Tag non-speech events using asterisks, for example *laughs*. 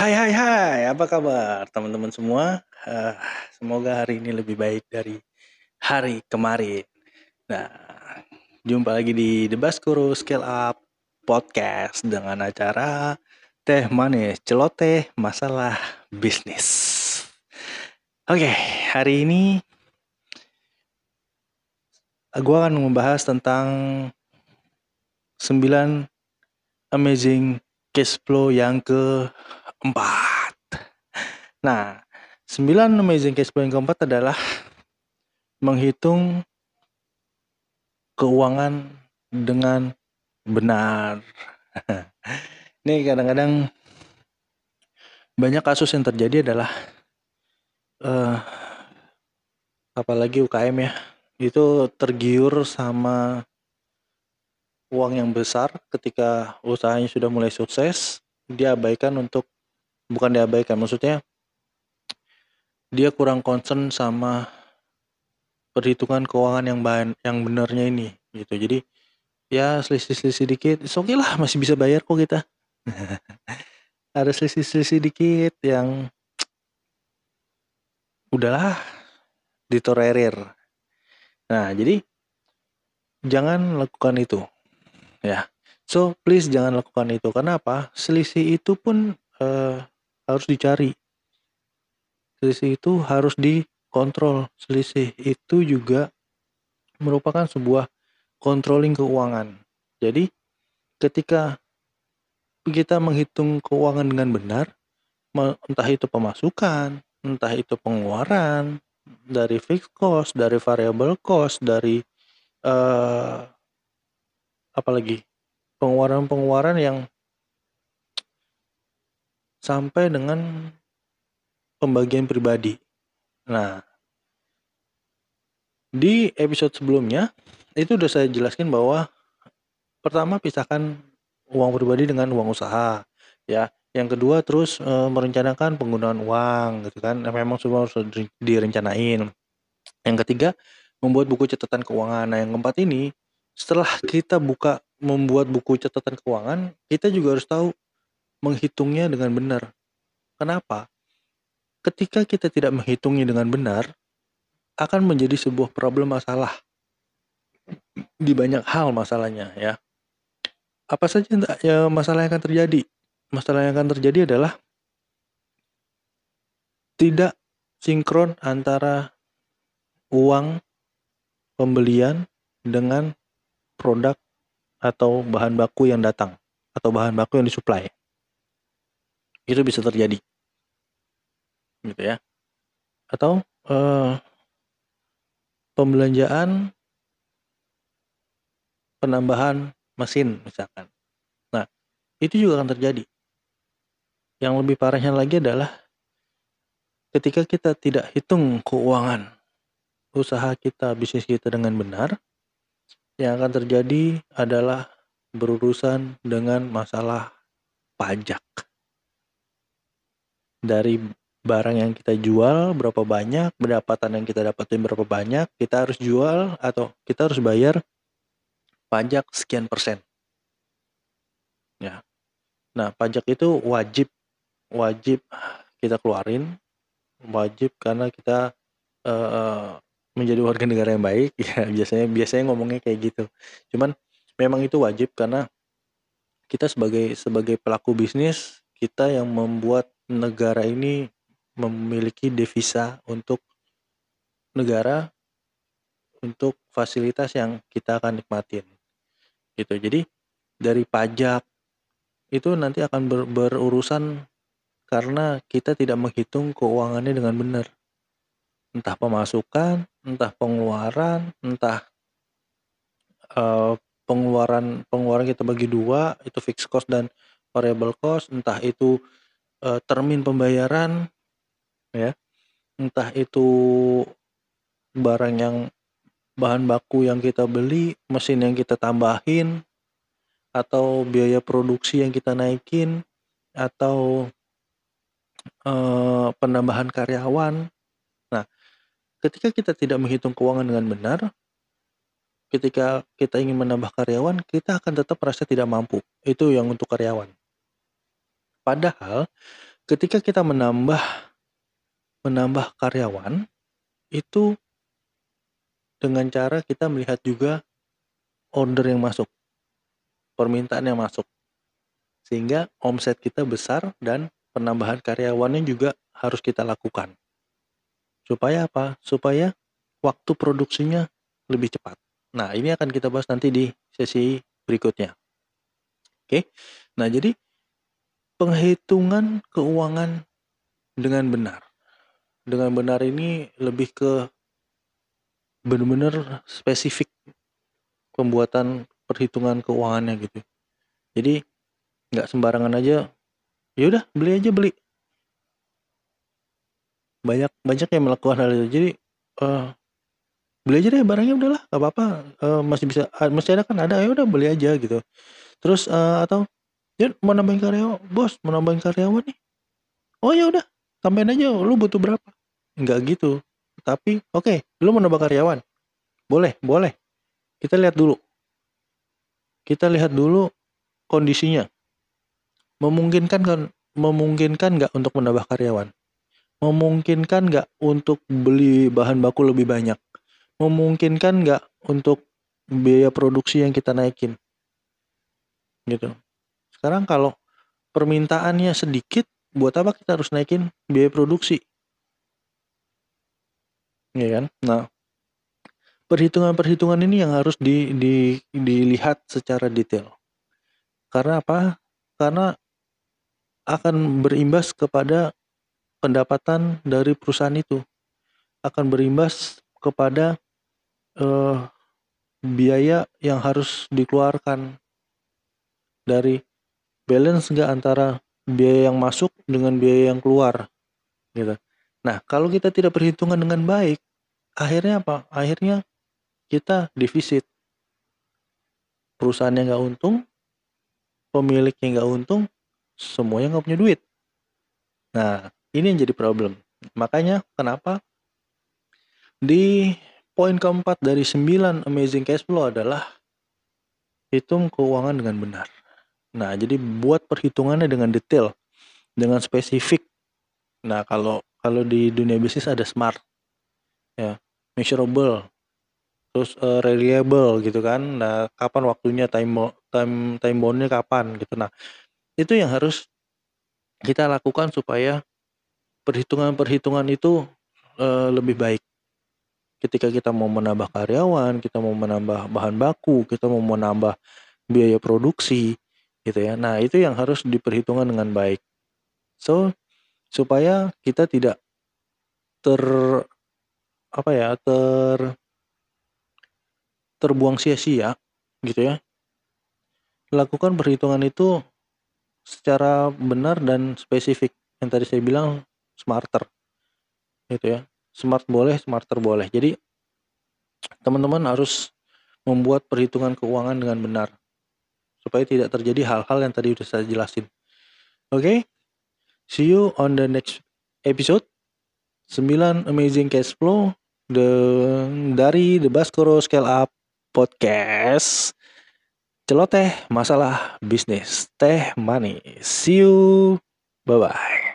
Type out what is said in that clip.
Hai hai hai, apa kabar teman-teman semua? Eh, semoga hari ini lebih baik dari hari kemarin. Nah, jumpa lagi di The Baskoro Scale Up Podcast dengan acara Teh Manis Celoteh Masalah Bisnis. Oke, hari ini gue akan membahas tentang 9 amazing cash flow yang keempat. Nah, 9 amazing cash flow yang keempat adalah menghitung keuangan dengan benar. *laughs* Ini kadang-kadang banyak kasus yang terjadi adalah uh, apalagi UKM ya itu tergiur sama uang yang besar ketika usahanya sudah mulai sukses dia abaikan untuk bukan diabaikan maksudnya dia kurang concern sama perhitungan keuangan yang bahan yang benarnya ini gitu jadi ya selisih-selisih dikit oke okay lah masih bisa bayar kok kita *laughs* ada selisih-selisih dikit yang udahlah ditolerir Nah, jadi jangan lakukan itu. Ya. So, please jangan lakukan itu. Karena apa? Selisih itu pun uh, harus dicari. Selisih itu harus dikontrol. Selisih itu juga merupakan sebuah controlling keuangan. Jadi, ketika kita menghitung keuangan dengan benar, entah itu pemasukan, entah itu pengeluaran, dari fixed cost, dari variable cost, dari uh, apalagi pengeluaran-pengeluaran yang sampai dengan pembagian pribadi. Nah, di episode sebelumnya itu udah saya jelaskan bahwa pertama pisahkan uang pribadi dengan uang usaha, ya. Yang kedua terus e, merencanakan penggunaan uang gitu kan. Nah, memang semua harus direncanain. Yang ketiga, membuat buku catatan keuangan. Nah, yang keempat ini setelah kita buka membuat buku catatan keuangan, kita juga harus tahu menghitungnya dengan benar. Kenapa? Ketika kita tidak menghitungnya dengan benar, akan menjadi sebuah problem masalah di banyak hal masalahnya ya. Apa saja ya masalah yang akan terjadi? masalah yang akan terjadi adalah tidak sinkron antara uang pembelian dengan produk atau bahan baku yang datang atau bahan baku yang disuplai. Itu bisa terjadi. Gitu ya. Atau eh, pembelanjaan penambahan mesin misalkan. Nah, itu juga akan terjadi. Yang lebih parahnya lagi adalah ketika kita tidak hitung keuangan usaha kita, bisnis kita dengan benar, yang akan terjadi adalah berurusan dengan masalah pajak. Dari barang yang kita jual berapa banyak, pendapatan yang kita dapatin berapa banyak, kita harus jual atau kita harus bayar pajak sekian persen. Ya. Nah, pajak itu wajib wajib kita keluarin wajib karena kita uh, menjadi warga negara yang baik *laughs* ya biasanya biasanya ngomongnya kayak gitu cuman memang itu wajib karena kita sebagai sebagai pelaku bisnis kita yang membuat negara ini memiliki devisa untuk negara untuk fasilitas yang kita akan nikmatin gitu jadi dari pajak itu nanti akan ber, berurusan karena kita tidak menghitung keuangannya dengan benar. Entah pemasukan, entah pengeluaran, entah uh, pengeluaran pengeluaran kita bagi dua itu fixed cost dan variable cost, entah itu uh, termin pembayaran, ya, entah itu barang yang bahan baku yang kita beli, mesin yang kita tambahin, atau biaya produksi yang kita naikin, atau uh, penambahan karyawan. Nah, ketika kita tidak menghitung keuangan dengan benar, ketika kita ingin menambah karyawan, kita akan tetap merasa tidak mampu. Itu yang untuk karyawan. Padahal ketika kita menambah menambah karyawan itu dengan cara kita melihat juga order yang masuk, permintaan yang masuk. Sehingga omset kita besar dan penambahan karyawannya juga harus kita lakukan. Supaya apa? Supaya waktu produksinya lebih cepat. Nah, ini akan kita bahas nanti di sesi berikutnya. Oke. Nah, jadi penghitungan keuangan dengan benar. Dengan benar ini lebih ke benar-benar spesifik pembuatan perhitungan keuangannya gitu. Jadi nggak sembarangan aja. Ya udah beli aja beli. Banyak banyak yang melakukan hal itu. Jadi uh, beli aja deh barangnya udahlah nggak apa-apa uh, masih bisa uh, masih ada kan ada ya udah beli aja gitu terus uh, atau ya mau nambahin karyawan? Bos mau nambahin karyawan nih? Oh ya udah. Tambahin aja. Lu butuh berapa? Nggak gitu. Tapi oke. Okay, lu mau nambah karyawan? Boleh boleh. Kita lihat dulu. Kita lihat dulu kondisinya. Memungkinkan kan memungkinkan nggak untuk menambah karyawan? Memungkinkan nggak untuk beli bahan baku lebih banyak? Memungkinkan nggak untuk biaya produksi yang kita naikin? Gitu sekarang kalau permintaannya sedikit buat apa kita harus naikin biaya produksi? Ya kan? Nah perhitungan-perhitungan ini yang harus di, di, dilihat secara detail. Karena apa? Karena akan berimbas kepada pendapatan dari perusahaan itu. Akan berimbas kepada uh, biaya yang harus dikeluarkan dari balance nggak antara biaya yang masuk dengan biaya yang keluar gitu. Nah kalau kita tidak perhitungan dengan baik, akhirnya apa? Akhirnya kita defisit. Perusahaannya nggak untung, pemiliknya nggak untung, semuanya nggak punya duit. Nah ini yang jadi problem. Makanya kenapa di Poin keempat dari sembilan amazing cash flow adalah hitung keuangan dengan benar. Nah, jadi buat perhitungannya dengan detail, dengan spesifik. Nah, kalau kalau di dunia bisnis ada smart, ya, measurable, terus uh, reliable gitu kan. Nah, kapan waktunya time time time boundnya kapan gitu. Nah, itu yang harus kita lakukan supaya perhitungan-perhitungan itu uh, lebih baik ketika kita mau menambah karyawan, kita mau menambah bahan baku, kita mau menambah biaya produksi gitu ya. Nah, itu yang harus diperhitungkan dengan baik. So, supaya kita tidak ter apa ya, ter terbuang sia-sia gitu ya. Lakukan perhitungan itu secara benar dan spesifik. Yang tadi saya bilang smarter. Gitu ya smart boleh, smarter boleh. Jadi teman-teman harus membuat perhitungan keuangan dengan benar supaya tidak terjadi hal-hal yang tadi sudah saya jelasin. Oke, okay? see you on the next episode. 9 amazing cash flow the dari The Baskoro Scale Up Podcast. Celoteh masalah bisnis teh money. See you. Bye bye.